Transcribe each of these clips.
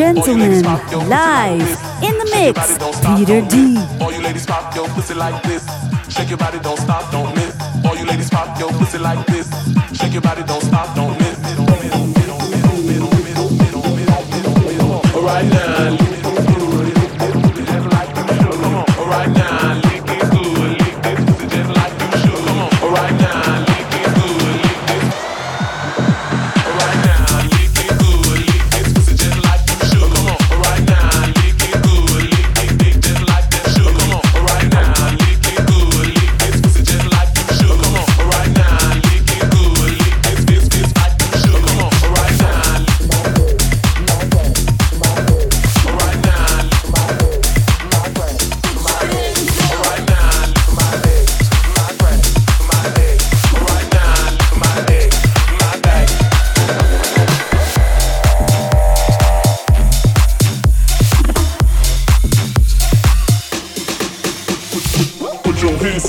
gentlemen, live in the mix, Peter D. All you ladies pop your pussy like this. Shake your body, don't stop, don't miss. All you ladies pop your pussy like this. Shake your body, don't stop, don't miss.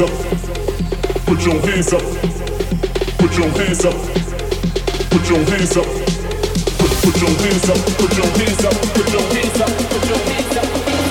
Hands up. Put, your hands up. put your hands up. Put, your hands up. put, your hands up. Put your hands up. put your hands up.